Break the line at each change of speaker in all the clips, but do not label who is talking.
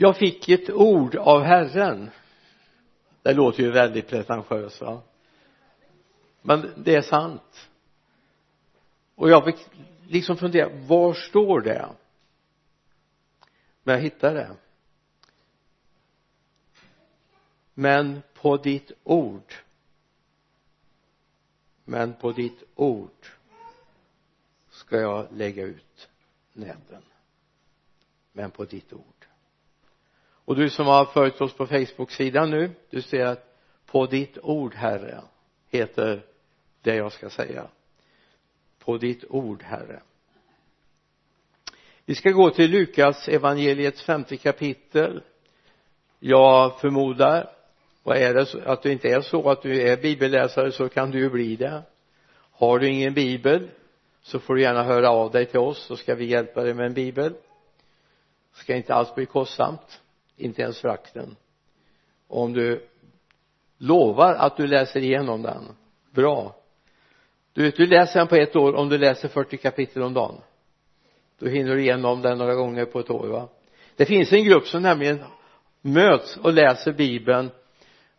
jag fick ett ord av Herren. Det låter ju väldigt pretentiöst va? Men det är sant. Och jag fick liksom fundera var står det? Men jag hittade det. Men på ditt ord men på ditt ord ska jag lägga ut näten men på ditt ord och du som har följt oss på Facebook-sidan nu du ser att på ditt ord herre heter det jag ska säga. På ditt ord herre. Vi ska gå till Lukas evangeliets femte kapitel. Jag förmodar och är det så att du inte är så att du är bibelläsare så kan du ju bli det. Har du ingen bibel så får du gärna höra av dig till oss så ska vi hjälpa dig med en bibel. Det ska inte alls bli kostsamt inte ens frakten. Om du lovar att du läser igenom den bra. Du vet du läser den på ett år om du läser 40 kapitel om dagen då hinner du igenom den några gånger på ett år va? Det finns en grupp som nämligen möts och läser bibeln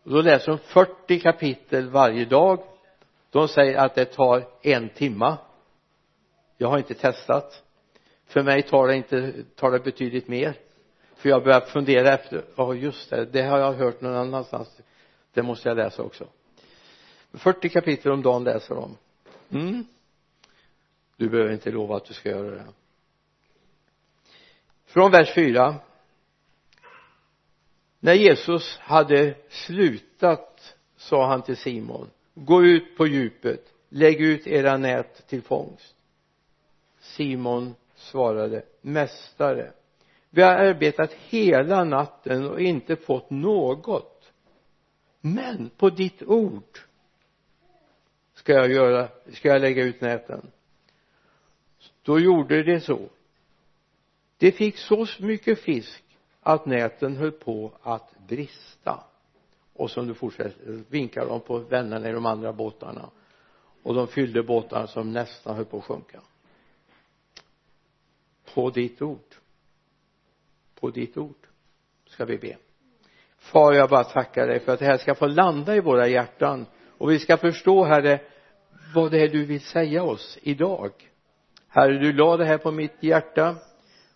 och då läser de 40 kapitel varje dag. De säger att det tar en timma. Jag har inte testat. För mig tar det inte tar det betydligt mer för jag börjar fundera efter ja just det det har jag hört någon annanstans. Det måste jag läsa också. 40 kapitel om dagen läser de. Mm. Du behöver inte lova att du ska göra det. Från vers 4 när Jesus hade slutat sa han till Simon gå ut på djupet lägg ut era nät till fångst. Simon svarade mästare vi har arbetat hela natten och inte fått något. Men på ditt ord ska jag göra ska jag lägga ut näten. Då gjorde det så. Det fick så mycket fisk att näten höll på att brista. Och som du fortsätter vinkar de på vännerna i de andra båtarna. Och de fyllde båtarna som nästan höll på att sjunka. På ditt ord på ditt ord ska vi be. Far jag bara tackar dig för att det här ska få landa i våra hjärtan och vi ska förstå herre vad det är du vill säga oss idag. Herre du la det här på mitt hjärta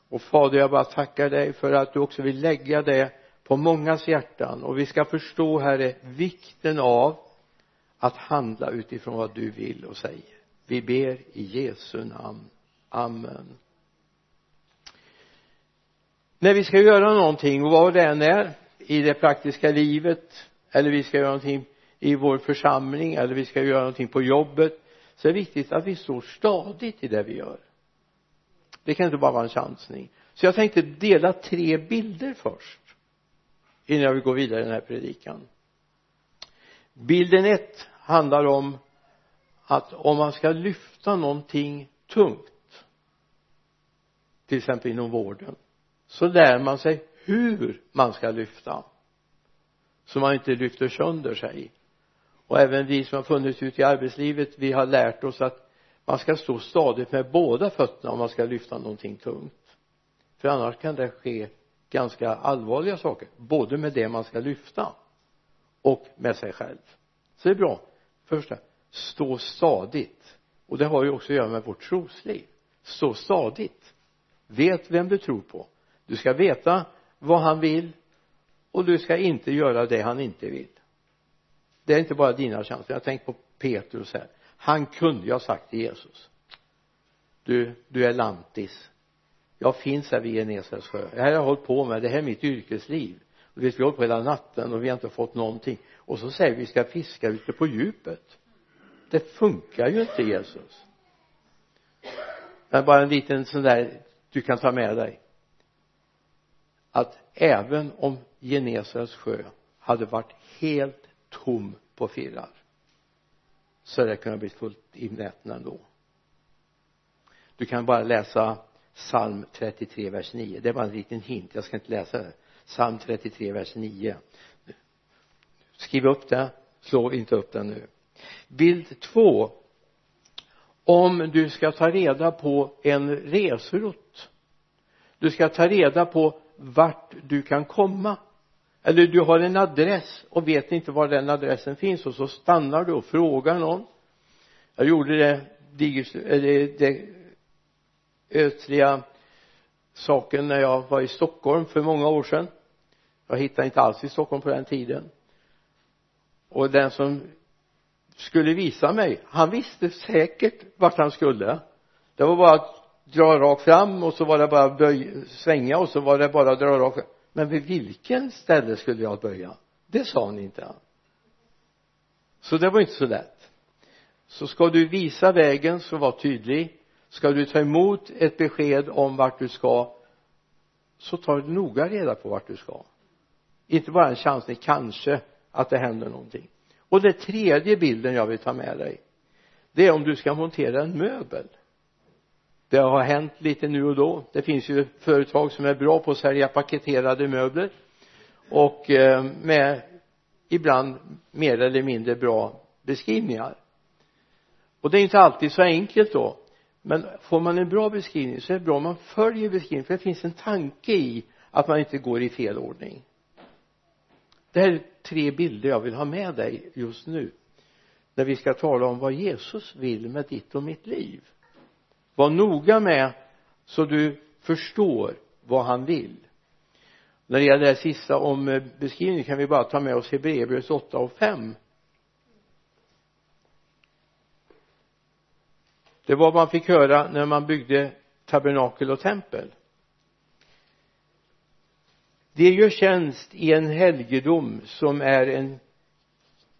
och fader jag bara tackar dig för att du också vill lägga det på mångas hjärtan och vi ska förstå herre vikten av att handla utifrån vad du vill och säger. Vi ber i Jesu namn. Amen när vi ska göra någonting och vad det än är i det praktiska livet eller vi ska göra någonting i vår församling eller vi ska göra någonting på jobbet så är det viktigt att vi står stadigt i det vi gör. Det kan inte bara vara en chansning. Så jag tänkte dela tre bilder först innan jag vill gå vidare i den här predikan. Bilden ett handlar om att om man ska lyfta någonting tungt till exempel inom vården så lär man sig hur man ska lyfta så man inte lyfter sönder sig. Och även vi som har funnits ute i arbetslivet vi har lärt oss att man ska stå stadigt med båda fötterna om man ska lyfta någonting tungt. För annars kan det ske ganska allvarliga saker både med det man ska lyfta och med sig själv. Så det är bra. Första stå stadigt. Och det har ju också att göra med vårt trosliv. Stå stadigt. Vet vem du tror på du ska veta vad han vill och du ska inte göra det han inte vill. Det är inte bara dina chanser. Jag tänker på Petrus här. Han kunde ju ha sagt till Jesus du, du är lantis. Jag finns här vid Genesarets sjö. Det här har jag hållit på med. Det här är mitt yrkesliv. Och vet, vi har hållit på hela natten och vi har inte fått någonting. Och så säger vi vi ska fiska ute på djupet. Det funkar ju inte Jesus. Men bara en liten sån där du kan ta med dig att även om Genesarets sjö hade varit helt tom på firrar så hade det kunnat bli fullt i näten ändå. Du kan bara läsa psalm 33 vers 9 det är bara en liten hint jag ska inte läsa det. Psalm 33 vers 9 skriv upp det slå inte upp den nu. Bild två. Om du ska ta reda på en resrutt du ska ta reda på vart du kan komma. Eller du har en adress och vet inte var den adressen finns och så stannar du och frågar någon. Jag gjorde det eller det ödsliga saken när jag var i Stockholm för många år sedan. Jag hittade inte alls i Stockholm på den tiden. Och den som skulle visa mig han visste säkert vart han skulle. Det var bara att dra rakt fram och så var det bara böj, svänga och så var det bara dra rakt fram. Men vid vilken ställe skulle jag böja? Det sa han inte. Så det var inte så lätt. Så ska du visa vägen så var tydlig. Ska du ta emot ett besked om vart du ska så ta noga reda på vart du ska. Inte bara en chansning kanske att det händer någonting. Och den tredje bilden jag vill ta med dig det är om du ska montera en möbel det har hänt lite nu och då. Det finns ju företag som är bra på att sälja paketerade möbler och eh, med ibland mer eller mindre bra beskrivningar. Och det är inte alltid så enkelt då men får man en bra beskrivning så är det bra om man följer beskrivningen för det finns en tanke i att man inte går i fel ordning. Det här är tre bilder jag vill ha med dig just nu när vi ska tala om vad Jesus vill med ditt och mitt liv var noga med så du förstår vad han vill. När det gäller det sista om eh, beskrivningen kan vi bara ta med oss Hebreerbrevet 8 och 5 det var vad man fick höra när man byggde tabernakel och tempel. De gör tjänst i en helgedom som är en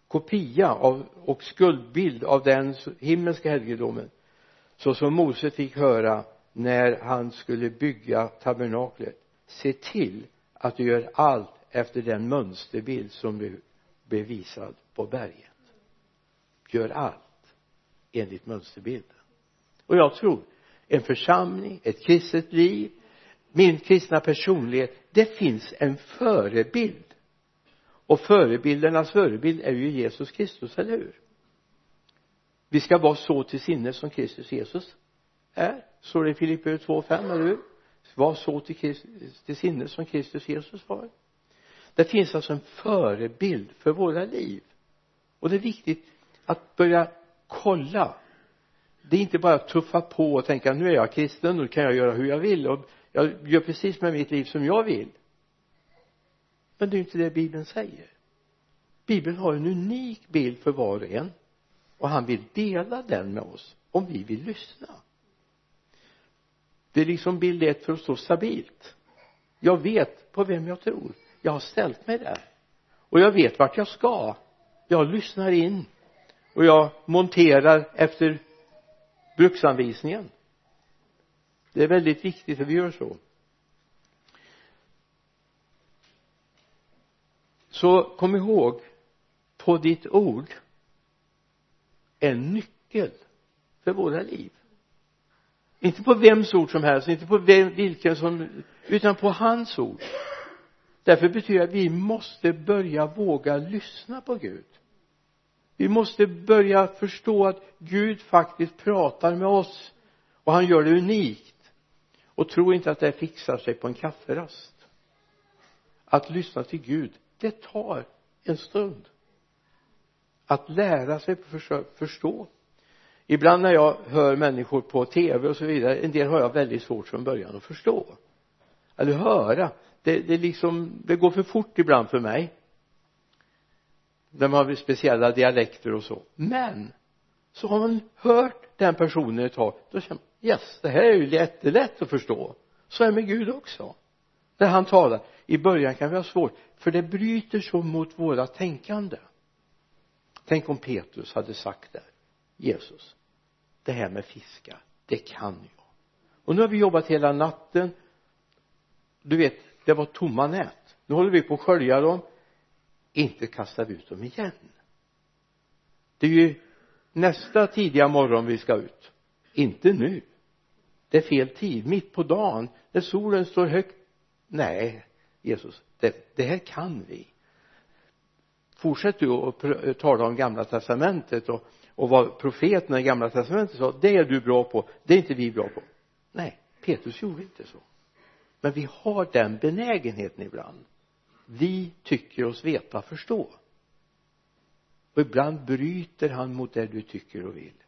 kopia av och skuldbild av den himmelska helgedomen så som Mose fick höra när han skulle bygga tabernaklet se till att du gör allt efter den mönsterbild som blev bevisad på berget. Gör allt enligt mönsterbilden. Och jag tror en församling, ett kristet liv min kristna personlighet det finns en förebild. Och förebildernas förebild är ju Jesus Kristus, eller hur? Vi ska vara så till sinnes som Kristus Jesus är. Står det i Filipperbrevet 2.5 eller hur? Var så till, Christus, till sinnes som Kristus Jesus var. Det finns alltså en förebild för våra liv. Och det är viktigt att börja kolla. Det är inte bara att tuffa på och tänka nu är jag kristen nu kan jag göra hur jag vill och jag gör precis med mitt liv som jag vill. Men det är inte det bibeln säger. Bibeln har en unik bild för var och en och han vill dela den med oss om vi vill lyssna. Det är liksom bild ett för att stå stabilt. Jag vet på vem jag tror. Jag har ställt mig där. Och jag vet vart jag ska. Jag lyssnar in. Och jag monterar efter bruksanvisningen. Det är väldigt viktigt att vi gör så. Så kom ihåg på ditt ord en nyckel för våra liv. Inte på vems ord som helst inte på vem, vilken som utan på hans ord. Därför betyder det att vi måste börja våga lyssna på Gud. Vi måste börja förstå att Gud faktiskt pratar med oss och han gör det unikt. Och tro inte att det fixar sig på en kafferast. Att lyssna till Gud det tar en stund att lära sig förstå. Ibland när jag hör människor på tv och så vidare en del har jag väldigt svårt från början att förstå. Eller höra. Det, det liksom det går för fort ibland för mig. När man har speciella dialekter och så. Men så har man hört den personen ett tag då känner man yes det här är ju jättelätt att förstå. Så är det med Gud också. När han talar. I början kan vi ha svårt för det bryter så mot våra tänkande tänk om Petrus hade sagt det Jesus det här med fiska, det kan jag. Och nu har vi jobbat hela natten. Du vet det var tomma nät. Nu håller vi på att skölja dem. Inte kastar vi ut dem igen. Det är ju nästa tidiga morgon vi ska ut. Inte nu. Det är fel tid. Mitt på dagen när solen står högt. Nej Jesus det, det här kan vi fortsätt du att tala om gamla testamentet och, och vad profeterna i gamla testamentet sa det är du bra på det är inte vi bra på. Nej Petrus gjorde inte så. Men vi har den benägenheten ibland. Vi tycker oss veta förstå. Och ibland bryter han mot det du tycker och vill.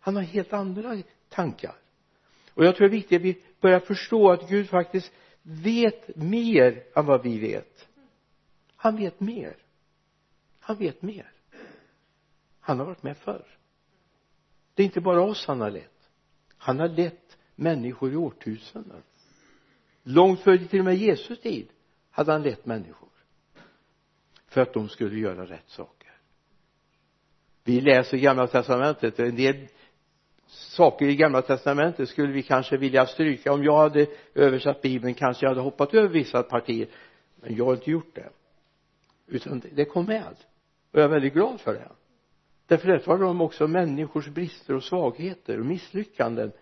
Han har helt andra tankar. Och jag tror det är viktigt att vi börjar förstå att Gud faktiskt vet mer än vad vi vet. Han vet mer han vet mer. Han har varit med förr. Det är inte bara oss han har lett. Han har lett människor i årtusenden. Långt före till och med Jesus tid hade han lett människor för att de skulle göra rätt saker. Vi läser gamla testamentet. En del saker i gamla testamentet skulle vi kanske vilja stryka. Om jag hade översatt bibeln kanske jag hade hoppat över vissa partier. Men jag har inte gjort det. Utan det kom med och jag är väldigt glad för det. Därför det talar om också människors brister och svagheter och misslyckanden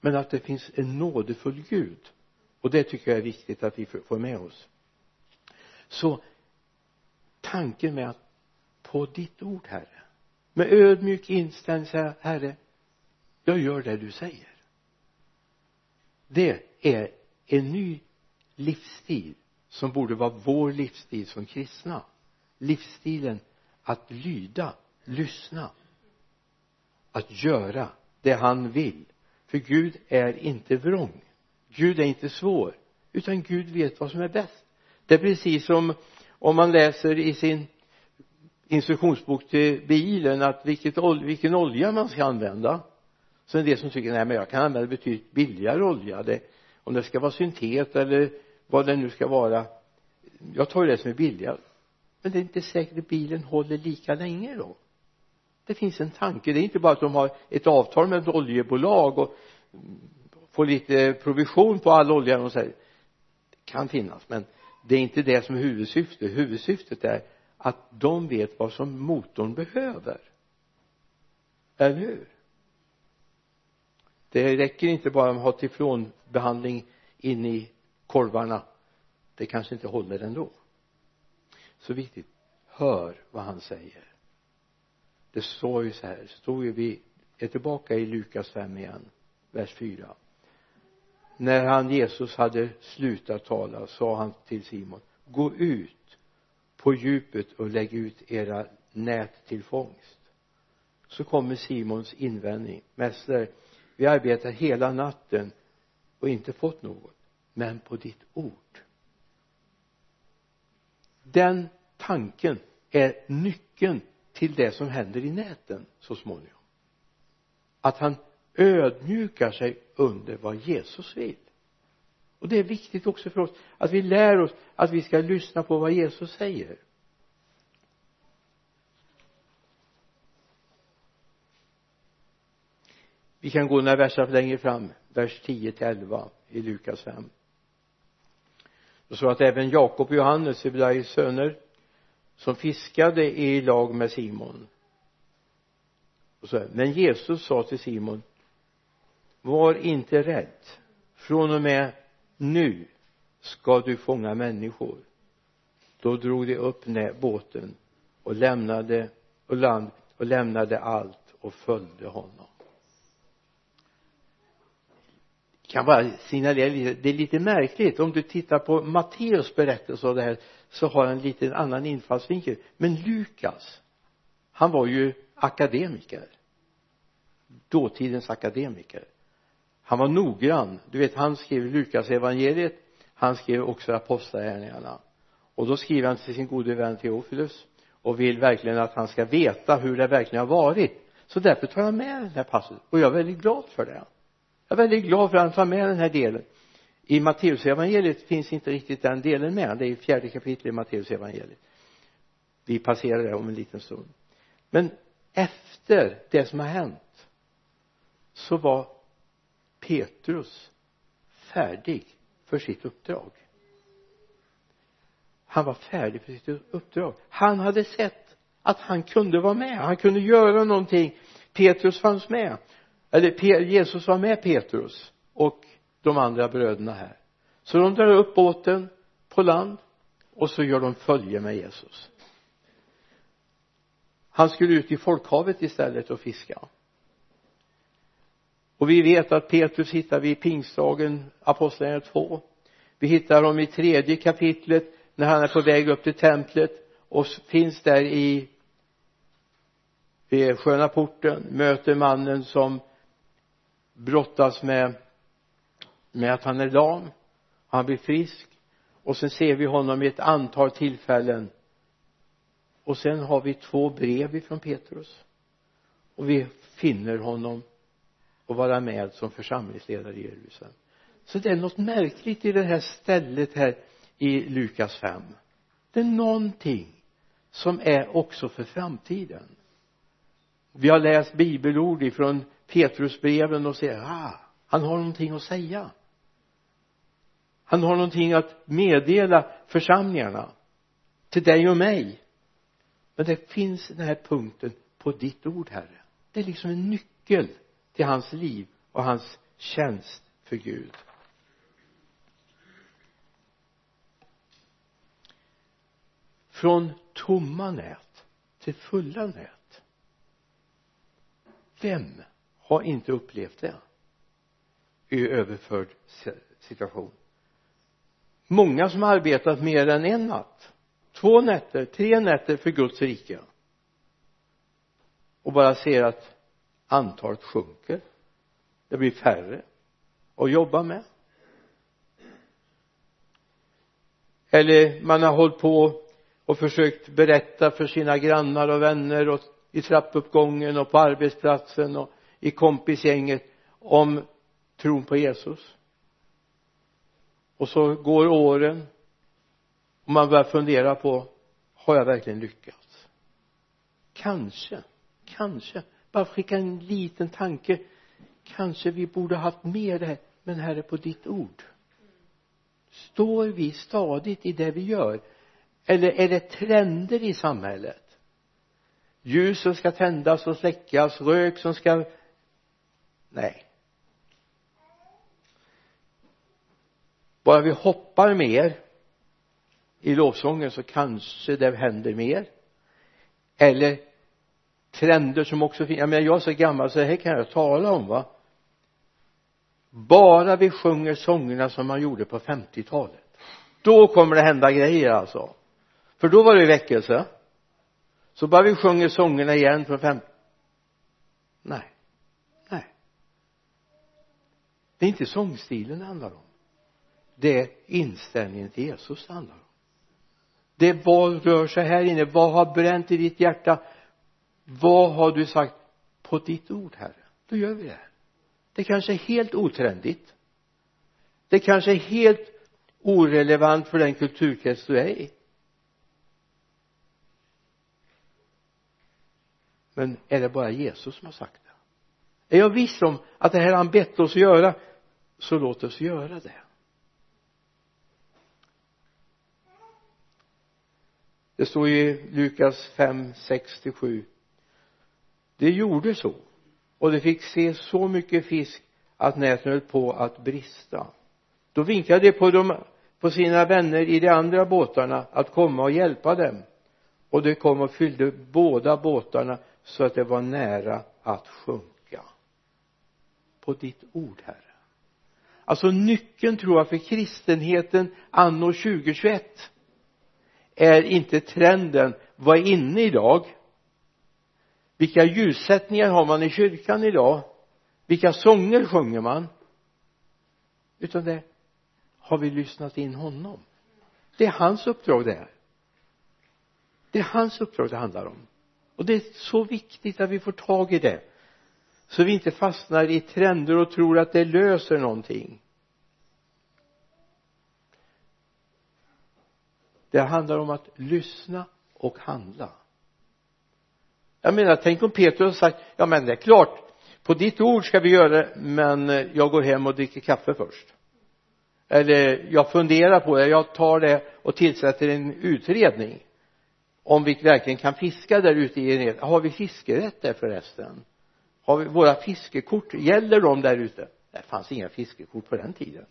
men att det finns en nådefull Gud. Och det tycker jag är viktigt att vi får med oss. Så tanken med att på ditt ord herre med ödmjuk inställning säga herre jag gör det du säger. Det är en ny livsstil som borde vara vår livsstil som kristna. Livsstilen att lyda lyssna att göra det han vill. För Gud är inte vrång. Gud är inte svår utan Gud vet vad som är bäst. Det är precis som om man läser i sin instruktionsbok till bilen att vilket, vilken olja man ska använda. Så är det som tycker nej men jag kan använda betydligt billigare olja. Det, om det ska vara syntet eller vad det nu ska vara. Jag tar ju det som är billigare men det är inte säkert att bilen håller lika länge då. Det finns en tanke. Det är inte bara att de har ett avtal med ett oljebolag och får lite provision på all olja de säger det kan finnas men det är inte det som är huvudsyftet. Huvudsyftet är att de vet vad som motorn behöver. Eller hur? Det räcker inte bara att ha teflonbehandling in i korvarna. Det kanske inte håller ändå så viktigt. Hör vad han säger. Det står ju så här det står ju vi är tillbaka i Lukas 5 igen vers 4 när han Jesus hade slutat tala sa han till Simon gå ut på djupet och lägg ut era nät till fångst. Så kommer Simons invändning. Mästare vi arbetar hela natten och inte fått något men på ditt ord. Den tanken är nyckeln till det som händer i näten så småningom. Att han ödmjukar sig under vad Jesus vill. Och det är viktigt också för oss att vi lär oss att vi ska lyssna på vad Jesus säger. Vi kan gå några verser längre fram vers 10 till 11 i Lukas 5 det står att även Jakob och Johannes Sebedaios söner som fiskade i lag med Simon. Och så här, men Jesus sa till Simon var inte rädd. Från och med nu ska du fånga människor. Då drog de upp båten och lämnade och land och lämnade allt och följde honom. Kan bara signalera lite. Det är lite märkligt. Om du tittar på Matteus berättelse av det här så har han lite liten annan infallsvinkel. Men Lukas han var ju akademiker. Dåtidens akademiker. Han var noggrann. Du vet han skrev Lukas evangeliet. Han skrev också apostlagärningarna. Och då skriver han till sin gode vän Teofilus och vill verkligen att han ska veta hur det verkligen har varit. Så därför tar jag med den här passusen. Och jag är väldigt glad för det jag är väldigt glad för att han tar med den här delen. I Matteusevangeliet finns inte riktigt den delen med. Det är i fjärde kapitlet i Matteusevangeliet. Vi passerar det om en liten stund. Men efter det som har hänt så var Petrus färdig för sitt uppdrag. Han var färdig för sitt uppdrag. Han hade sett att han kunde vara med. Han kunde göra någonting. Petrus fanns med eller Jesus var med Petrus och de andra bröderna här. Så de drar upp båten på land och så gör de följe med Jesus. Han skulle ut i folkhavet istället och fiska. Och vi vet att Petrus hittar vi i pingstdagen apostlagärningarna 2 vi hittar honom i tredje kapitlet när han är på väg upp till templet och finns där i vid sköna porten möter mannen som brottas med med att han är lam han blir frisk och sen ser vi honom i ett antal tillfällen. Och sen har vi två brev ifrån Petrus. Och vi finner honom och vara med som församlingsledare i Jerusalem. Så det är något märkligt i det här stället här i Lukas 5 det är någonting som är också för framtiden. Vi har läst bibelord ifrån Petrusbreven och säger ah, han har någonting att säga. Han har någonting att meddela församlingarna till dig och mig. Men det finns den här punkten på ditt ord herre. Det är liksom en nyckel till hans liv och hans tjänst för Gud. Från tomma nät till fulla nät. Vem har inte upplevt det. I överförd situation. Många som har arbetat mer än en natt. Två nätter, tre nätter för Guds rike. Och bara ser att antalet sjunker. Det blir färre att jobba med. Eller man har hållit på och försökt berätta för sina grannar och vänner och i trappuppgången och på arbetsplatsen och i kompisgänget om tron på Jesus. Och så går åren och man börjar fundera på har jag verkligen lyckats? Kanske kanske. Bara skicka en liten tanke. Kanske vi borde haft mer det här men herre på ditt ord. Står vi stadigt i det vi gör? Eller är det trender i samhället? Ljus som ska tändas och släckas rök som ska nej. Bara vi hoppar mer i lovsången så kanske det händer mer. Eller trender som också finns jag menar jag är så gammal så det här kan jag tala om va? Bara vi sjunger sångerna som man gjorde på 50-talet då kommer det hända grejer alltså. För då var det väckelse. Så bara vi sjunger sångerna igen från 50 nej nej det är inte sångstilen det handlar om. Det är inställningen till Jesus det handlar om. Det är vad rör sig här inne vad har bränt i ditt hjärta? Vad har du sagt på ditt ord herre? Då gör vi det det kanske är helt otrendigt. Det kanske är helt orelevant för den kulturkrets du är i. Men är det bara Jesus som har sagt det är jag viss om att det här har han bett oss göra så låt oss göra det. Det står i Lukas 5, 67 det gjorde så och de fick se så mycket fisk att näten höll på att brista. Då vinkade de på, dem, på sina vänner i de andra båtarna att komma och hjälpa dem. Och de kom och fyllde båda båtarna så att det var nära att sjunka på ditt ord herre. Alltså nyckeln tror jag för kristenheten anno 2021 är inte trenden. Vad är inne idag? Vilka ljussättningar har man i kyrkan idag? Vilka sånger sjunger man? Utan det har vi lyssnat in honom. Det är hans uppdrag det är det är hans uppdrag det handlar om. Och det är så viktigt att vi får tag i det så vi inte fastnar i trender och tror att det löser någonting. Det handlar om att lyssna och handla. Jag menar tänk om Petrus har sagt ja men det är klart på ditt ord ska vi göra det men jag går hem och dricker kaffe först. Eller jag funderar på det jag tar det och tillsätter en utredning om vi verkligen kan fiska där ute i en har vi fiskerätt där förresten? Har vi våra fiskekort? Gäller de där ute? Det fanns inga fiskekort på den tiden.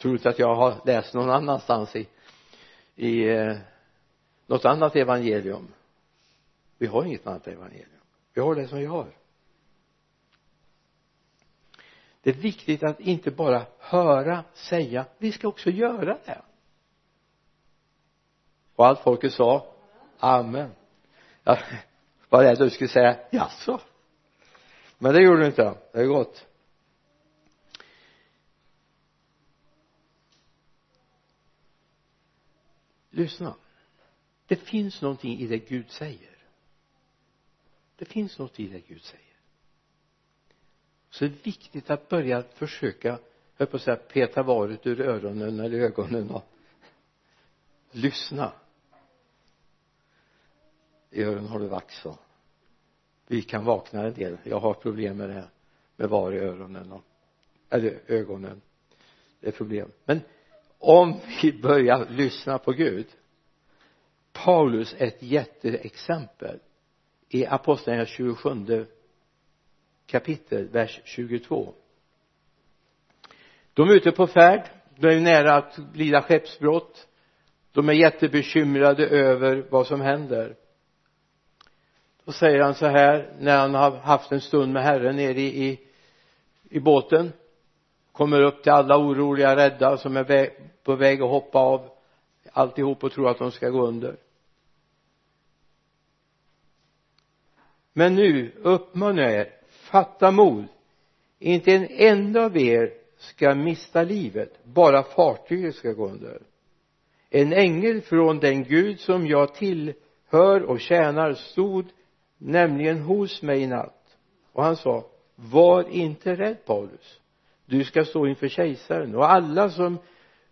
Tror inte att jag har läst någon annanstans i i eh, något annat evangelium? Vi har inget annat evangelium. Vi har det som vi har. Det är viktigt att inte bara höra, säga, vi ska också göra det. Och allt folket sa amen. Jag var rädd att du skulle säga? Jaså? Men det gjorde du inte. Det är gott lyssna. Det finns någonting i det Gud säger. Det finns något i det Gud säger. Så det är viktigt att börja försöka jag på att säga peta varet ur öronen eller ögonen och lyssna. I öronen har du vax och vi kan vakna en del. Jag har problem med det här med var i öronen och eller ögonen. Det är problem. Men om vi börjar lyssna på Gud. Paulus är ett jätteexempel i apostlagärningarna 27 kapitel vers 22 de är ute på färd. De är nära att lida skeppsbrott. De är jättebekymrade över vad som händer och säger han så här när han har haft en stund med Herren nere i, i, i båten. Kommer upp till alla oroliga rädda som är väg, på väg att hoppa av alltihop och tror att de ska gå under. Men nu uppmanar jag er fatta mod. Inte en enda av er ska mista livet bara fartyget ska gå under. En ängel från den Gud som jag tillhör och tjänar stod nämligen hos mig i natt. Och han sa var inte rädd Paulus. Du ska stå inför kejsaren och alla som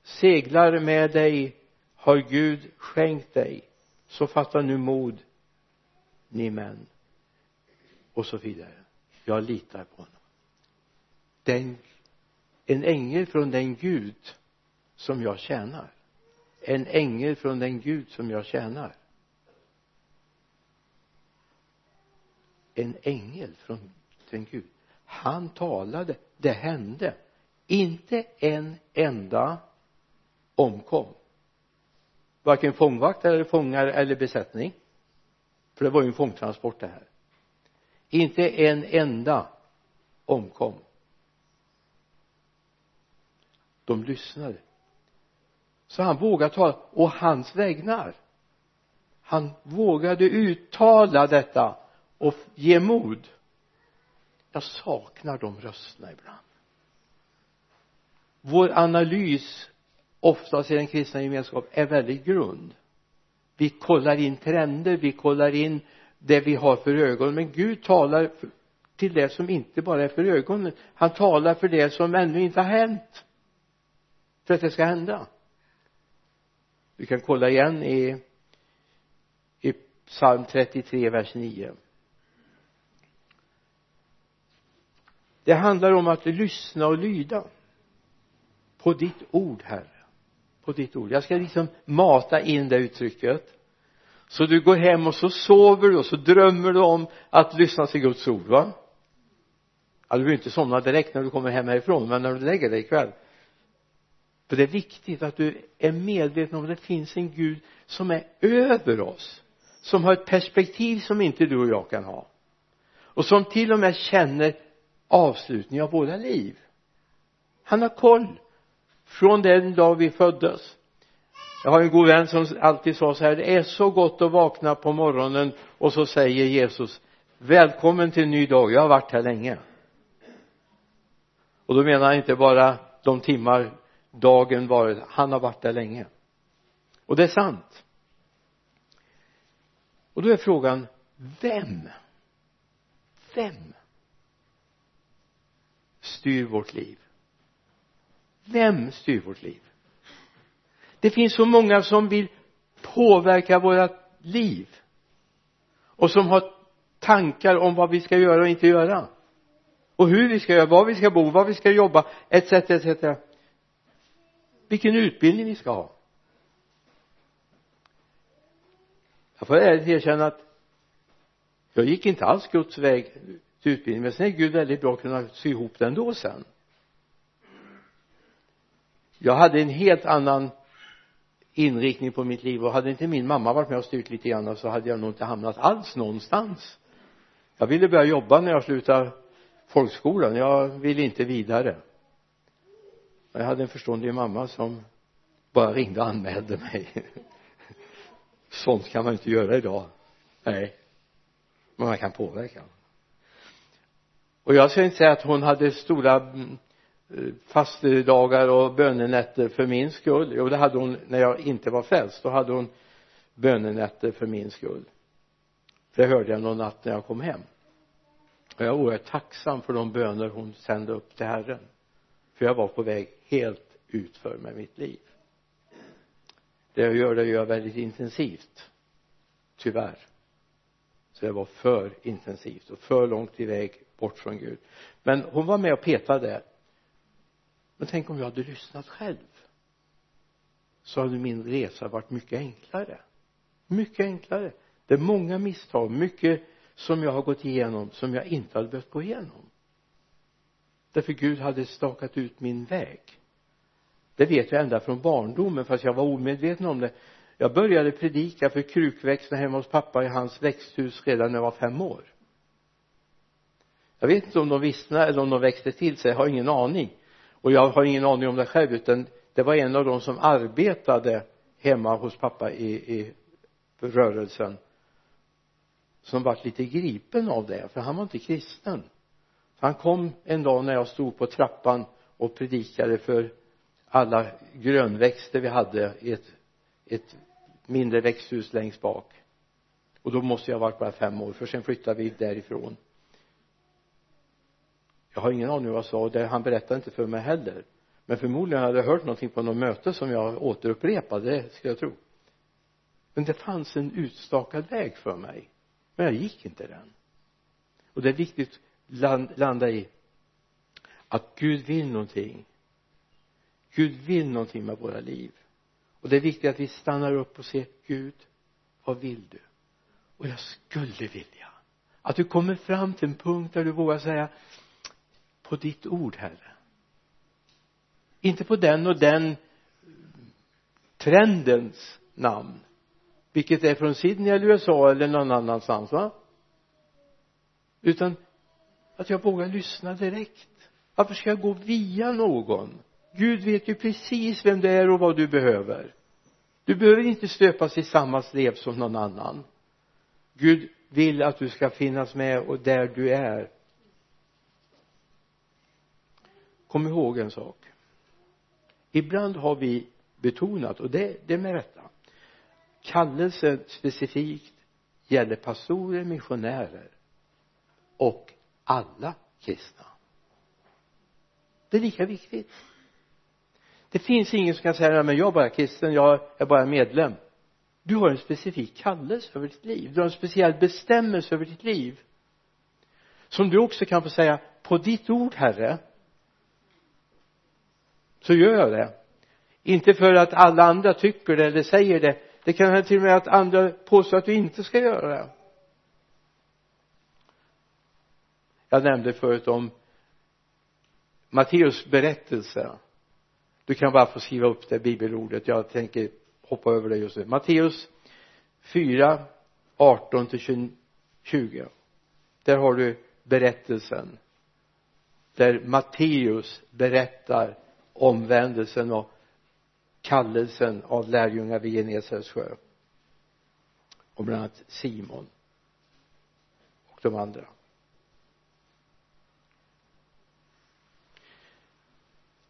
seglar med dig har Gud skänkt dig. Så fatta nu mod ni män. Och så vidare. Jag litar på honom. Den en ängel från den Gud som jag tjänar. En ängel från den Gud som jag tjänar. En ängel från den Gud. Han talade det hände. Inte en enda omkom. Varken fångvakt eller fångar eller besättning. För det var ju en fångtransport det här. Inte en enda omkom. De lyssnade. Så han vågade tala och hans vägnar. Han vågade uttala detta och ge mod. Jag saknar de rösterna ibland. Vår analys oftast i den kristna gemenskapen är väldigt grund. Vi kollar in trender vi kollar in det vi har för ögonen men Gud talar till det som inte bara är för ögonen han talar för det som ännu inte har hänt för att det ska hända. Vi kan kolla igen i i psalm 33 vers 9 det handlar om att lyssna och lyda. På ditt ord herre. På ditt ord. Jag ska liksom mata in det uttrycket. Så du går hem och så sover du och så drömmer du om att lyssna till Guds ord va? Ja, du behöver inte somna direkt när du kommer hem härifrån men när du lägger dig ikväll. För det är viktigt att du är medveten om att det finns en Gud som är över oss som har ett perspektiv som inte du och jag kan ha. Och som till och med känner avslutning av våra liv. Han har koll från den dag vi föddes. Jag har en god vän som alltid sa så här det är så gott att vakna på morgonen. Och så säger Jesus välkommen till en ny dag. Jag har varit här länge. Och då menar han inte bara de timmar dagen varit han har varit där länge. Och det är sant. Och då är frågan vem? Vem styr vårt liv? Vem styr vårt liv? Det finns så många som vill påverka våra liv och som har tankar om vad vi ska göra och inte göra. Och hur vi ska göra, var vi ska bo, var vi ska jobba etc etc vilken utbildning vi ska ha. Jag får ärligt erkänna att jag gick inte alls Guds väg till utbildning. Men sen är Gud väldigt bra att kunna sy ihop den då sen. Jag hade en helt annan inriktning på mitt liv och hade inte min mamma varit med och styrt lite grann så hade jag nog inte hamnat alls någonstans. Jag ville börja jobba när jag slutade folkskolan. Jag ville inte vidare. Jag hade en förståndig mamma som bara ringde och anmälde mig. Sånt kan man inte göra idag. Nej. Men man kan påverka och jag ska inte säga att hon hade stora mm, eh, fastedagar och bönenätter för min skull. Jo det hade hon när jag inte var frälst. Då hade hon bönenätter för min skull. Det hörde jag någon natt när jag kom hem. Och jag är oerhört tacksam för de böner hon sände upp till Herren. För jag var på väg helt utför med mitt liv. Det jag gör det gör jag väldigt intensivt. Tyvärr. Så det var för intensivt och för långt iväg bort från Gud. Men hon var med och petade där, men tänk om jag hade lyssnat själv? Så hade min resa varit mycket enklare. Mycket enklare. Det är många misstag mycket som jag har gått igenom som jag inte hade behövt gå igenom. Därför Gud hade stakat ut min väg. Det vet jag ända från barndomen fast jag var omedveten om det. Jag började predika för krukväxterna hemma hos pappa i hans växthus redan när jag var fem år jag vet inte om de vissnade eller om de växte till sig jag har ingen aning. Och jag har ingen aning om det själv utan det var en av de som arbetade hemma hos pappa i, i rörelsen som vart lite gripen av det för han var inte kristen. Han kom en dag när jag stod på trappan och predikade för alla grönväxter vi hade i ett, ett mindre växthus längst bak. Och då måste jag ha varit bara fem år för sen flyttade vi därifrån jag har ingen aning vad jag sa och det, han berättade inte för mig heller. Men förmodligen hade jag hört någonting på något möte som jag återupprepade det ska jag tro. Men det fanns en utstakad väg för mig men jag gick inte den. Och det är viktigt att landa i att Gud vill någonting. Gud vill någonting med våra liv. Och det är viktigt att vi stannar upp och ser Gud vad vill du? Och jag skulle vilja att du kommer fram till en punkt där du vågar säga på ditt ord herre. Inte på den och den trendens namn vilket är från Sydney eller USA eller någon annanstans va? Utan att jag vågar lyssna direkt. Varför ska jag gå via någon? Gud vet ju precis vem det är och vad du behöver. Du behöver inte stöpas i samma slev som någon annan. Gud vill att du ska finnas med och där du är. Kom ihåg en sak. Ibland har vi betonat och det, det är med rätta. Kallelsen specifikt gäller pastorer, missionärer och alla kristna. Det är lika viktigt. Det finns ingen som kan säga men jag är bara kristen, jag är bara medlem. Du har en specifik kallelse över ditt liv. Du har en speciell bestämmelse över ditt liv som du också kan få säga på ditt ord herre så gör jag det. Inte för att alla andra tycker det eller säger det. Det kan hända till och med att andra påstår att du inte ska göra det. Jag nämnde förut om Matteus berättelse. Du kan bara få skriva upp det bibelordet. Jag tänker hoppa över det just nu. Matteus 4 18 till 20 där har du berättelsen. Där Matteus berättar omvändelsen och kallelsen av lärjungar vid Genesarets sjö. Och bland annat Simon och de andra.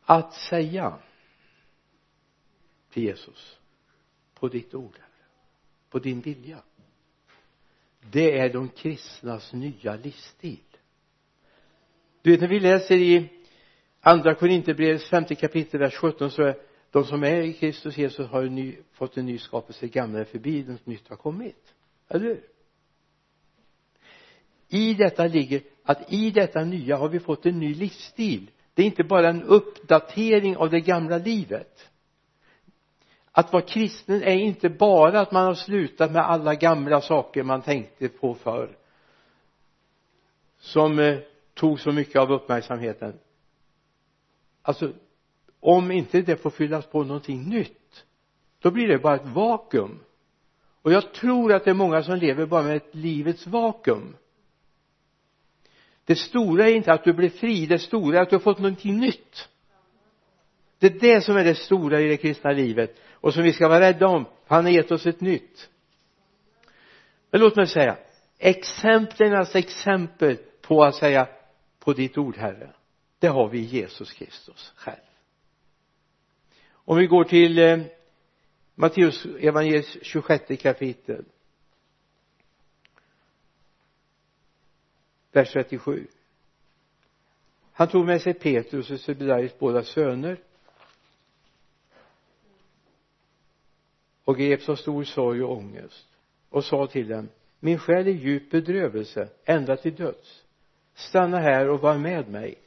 Att säga till Jesus på ditt ord på din vilja det är de kristnas nya livsstil. Du vet när vi läser i andra Korinthierbrevets femte kapitel vers 17 så är de som är i Kristus Jesus har ny, fått en ny skapelse gamla är förbi något nytt har kommit. Eller hur? I detta ligger att i detta nya har vi fått en ny livsstil. Det är inte bara en uppdatering av det gamla livet. Att vara kristen är inte bara att man har slutat med alla gamla saker man tänkte på förr som eh, tog så mycket av uppmärksamheten alltså om inte det får fyllas på någonting nytt då blir det bara ett vakuum. Och jag tror att det är många som lever bara med ett livets vakuum. Det stora är inte att du blir fri det stora är att du har fått någonting nytt. Det är det som är det stora i det kristna livet och som vi ska vara rädda om. Han har gett oss ett nytt. Men låt mig säga exemplens exempel på att säga på ditt ord herre det har vi i Jesus Kristus själv. Om vi går till eh, Matteus evangeliets 26 kapitel. Vers 37 han tog med sig Petrus och Sebedaios båda söner. Och greps av stor sorg och ångest. Och sa till dem min själ är djup bedrövelse ända till döds. Stanna här och var med mig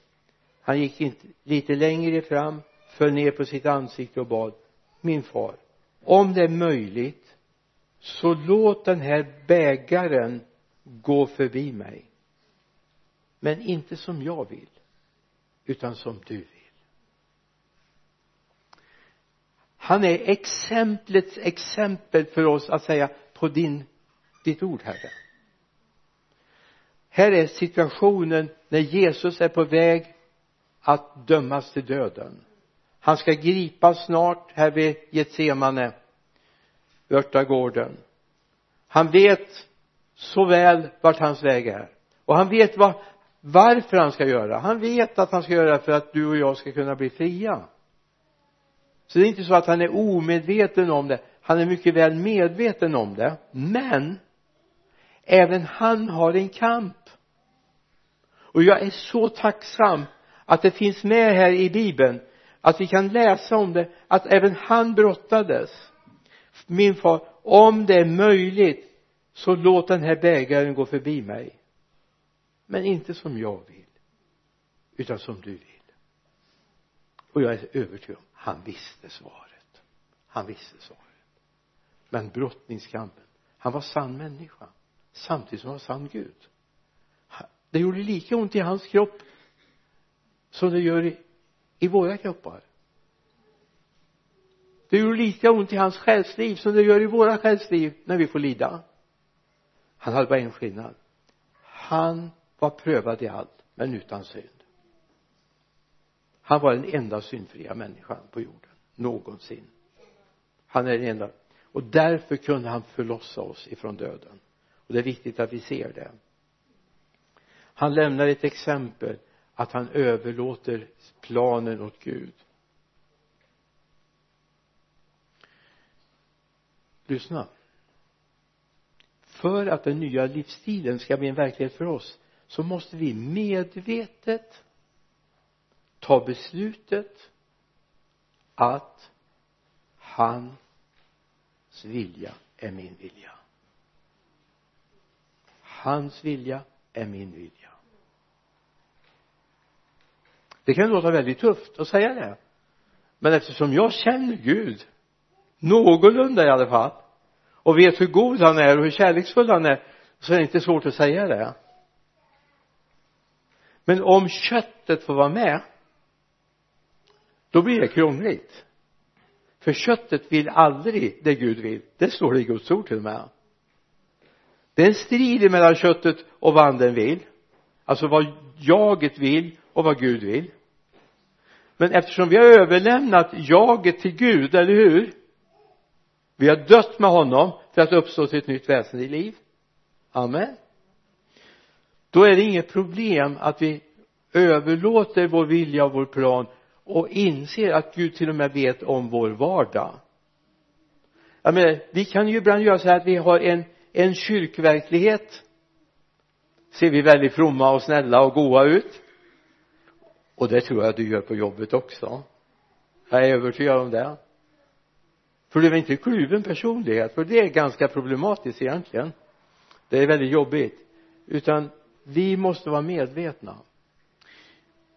han gick inte lite längre fram föll ner på sitt ansikte och bad min far om det är möjligt så låt den här bägaren gå förbi mig. Men inte som jag vill utan som du vill. Han är exemplets exempel för oss att säga på din ditt ord herre. Här är situationen när Jesus är på väg att dömas till döden. Han ska gripas snart här vid Getsemane örtagården. Han vet så väl vart hans väg är. Och han vet vad varför han ska göra. Han vet att han ska göra det för att du och jag ska kunna bli fria. Så det är inte så att han är omedveten om det. Han är mycket väl medveten om det. Men även han har en kamp. Och jag är så tacksam att det finns med här i bibeln. Att vi kan läsa om det att även han brottades. Min far om det är möjligt så låt den här bägaren gå förbi mig. Men inte som jag vill utan som du vill. Och jag är övertygad om han visste svaret. Han visste svaret. Men brottningskampen han var sann människa samtidigt som han var sann Gud. Det gjorde lika ont i hans kropp som det gör i, i våra kroppar. Det gjorde lika ont i hans själsliv som det gör i våra själsliv när vi får lida. Han hade bara en skillnad. Han var prövad i allt men utan synd. Han var den enda syndfria människan på jorden någonsin. Han är den enda. Och därför kunde han förlossa oss ifrån döden. Och det är viktigt att vi ser det. Han lämnar ett exempel att han överlåter planen åt Gud. Lyssna. För att den nya livsstilen ska bli en verklighet för oss så måste vi medvetet ta beslutet att hans vilja är min vilja. Hans vilja är min vilja det kan låta väldigt tufft att säga det. Men eftersom jag känner Gud någorlunda i alla fall och vet hur god han är och hur kärleksfull han är så är det inte svårt att säga det. Men om köttet får vara med då blir det krångligt. För köttet vill aldrig det Gud vill. Det står det i Guds ord till och med. Det är en strid mellan köttet och vad anden vill alltså vad jaget vill och vad Gud vill. Men eftersom vi har överlämnat jaget till Gud, eller hur? Vi har dött med honom för att uppstå till ett nytt väsen i liv. Amen. Då är det inget problem att vi överlåter vår vilja och vår plan och inser att Gud till och med vet om vår vardag. Jag menar, vi kan ju ibland göra så här att vi har en en kyrkverklighet ser vi väldigt fromma och snälla och goa ut? Och det tror jag du gör på jobbet också. Jag är övertygad om det. För du är inte kluven personlighet för det är ganska problematiskt egentligen. Det är väldigt jobbigt. Utan vi måste vara medvetna.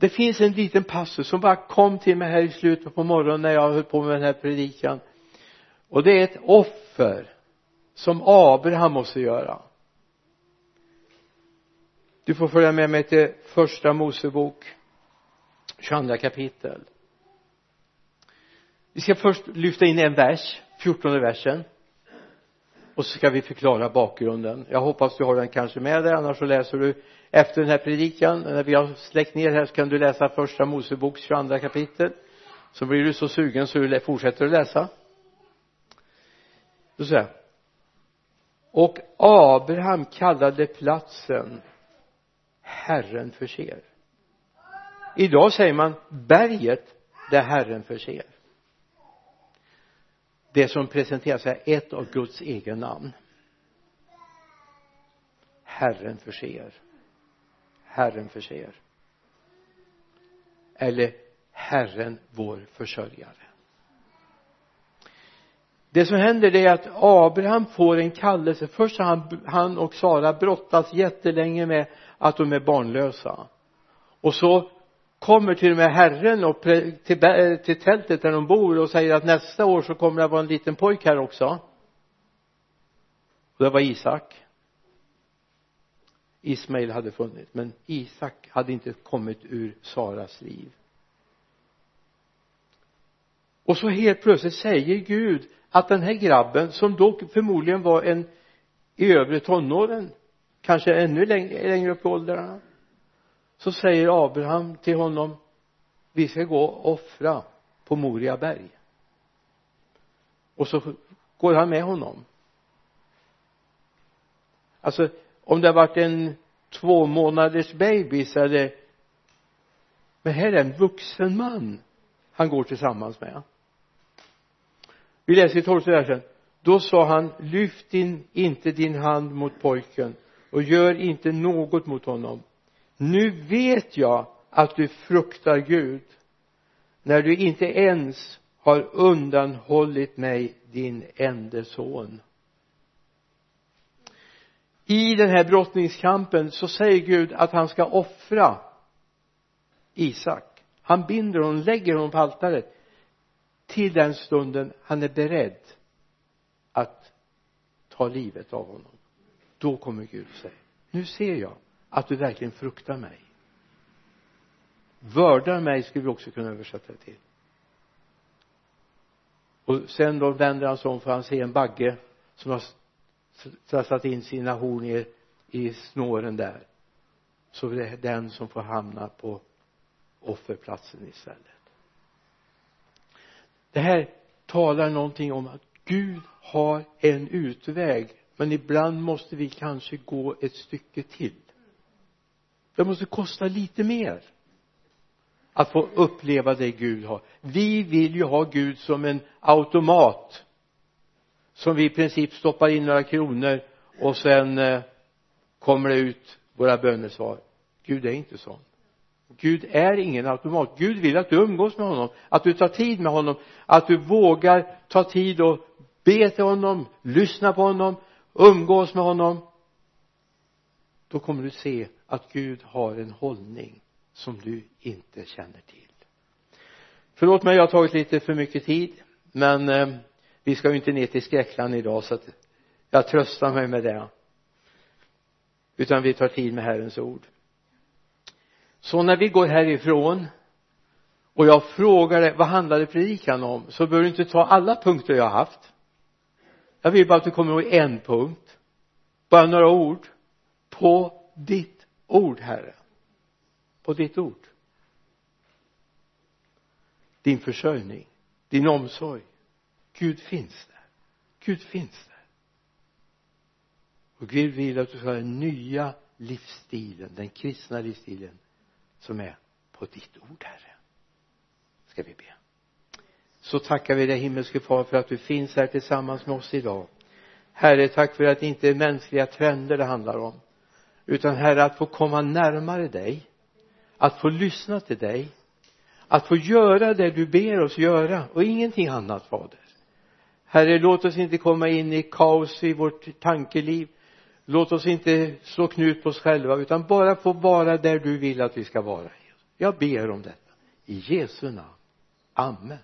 Det finns en liten passus som bara kom till mig här i slutet på morgonen när jag höll på med den här predikan. Och det är ett offer som Abraham måste göra du får följa med mig till första Mosebok 22 kapitel. Vi ska först lyfta in en vers, fjortonde versen och så ska vi förklara bakgrunden. Jag hoppas du har den kanske med dig annars så läser du efter den här predikan. När vi har släckt ner här så kan du läsa första Moseboks 22 kapitel. Så blir du så sugen så du fortsätter att läsa. Då säger och Abraham kallade platsen Herren förser. Idag säger man berget där Herren förser. Det som presenteras är ett av Guds egen namn. Herren förser. Herren förser. Eller Herren vår försörjare. Det som händer är att Abraham får en kallelse. Först har han, han och Sara brottas jättelänge med att de är barnlösa. Och så kommer till och med Herren och till, eh, till tältet där de bor och säger att nästa år så kommer det att vara en liten pojk här också. Och det var Isak. Ismael hade funnits men Isak hade inte kommit ur Saras liv. Och så helt plötsligt säger Gud att den här grabben som då förmodligen var en i övre tonåren kanske ännu längre, längre upp i åldrarna. Så säger Abraham till honom vi ska gå och offra på Moria berg. Och så går han med honom. Alltså om det har varit en två månaders bebis eller men här är en vuxen man han går tillsammans med. Vi läser i tolfte versen. Då sa han lyft din, inte din hand mot pojken och gör inte något mot honom. Nu vet jag att du fruktar Gud när du inte ens har undanhållit mig din ende son. I den här brottningskampen så säger Gud att han ska offra Isak. Han binder honom, lägger honom på altaret till den stunden han är beredd att ta livet av honom då kommer Gud säga nu ser jag att du verkligen fruktar mig. Vördar mig skulle vi också kunna översätta det till. Och sen då vänder han sig om för han ser en bagge som har satt in sina horn i, i snåren där. Så det är den som får hamna på offerplatsen istället. Det här talar någonting om att Gud har en utväg men ibland måste vi kanske gå ett stycke till. Det måste kosta lite mer att få uppleva det Gud har. Vi vill ju ha Gud som en automat som vi i princip stoppar in några kronor och sen eh, kommer det ut våra bönesvar. Gud är inte sån. Gud är ingen automat. Gud vill att du umgås med honom att du tar tid med honom att du vågar ta tid och be till honom lyssna på honom umgås med honom då kommer du se att Gud har en hållning som du inte känner till. Förlåt mig jag har tagit lite för mycket tid men eh, vi ska ju inte ner till skräckland idag så att jag tröstar mig med det. Utan vi tar tid med Herrens ord. Så när vi går härifrån och jag frågar dig vad handlade predikan om? Så behöver du inte ta alla punkter jag har haft jag vill bara att du kommer ihåg en punkt. Bara några ord. På ditt ord herre. På ditt ord. Din försörjning din omsorg. Gud finns där. Gud finns där. Och Gud vill att du ska ha den nya livsstilen den kristna livsstilen som är på ditt ord herre. Ska vi be så tackar vi dig himmelske far för att du finns här tillsammans med oss idag. Herre tack för att det inte är mänskliga trender det handlar om utan herre att få komma närmare dig att få lyssna till dig att få göra det du ber oss göra och ingenting annat fader. Herre låt oss inte komma in i kaos i vårt tankeliv. Låt oss inte slå knut på oss själva utan bara få vara där du vill att vi ska vara. Jag ber om detta. I Jesu namn. Amen.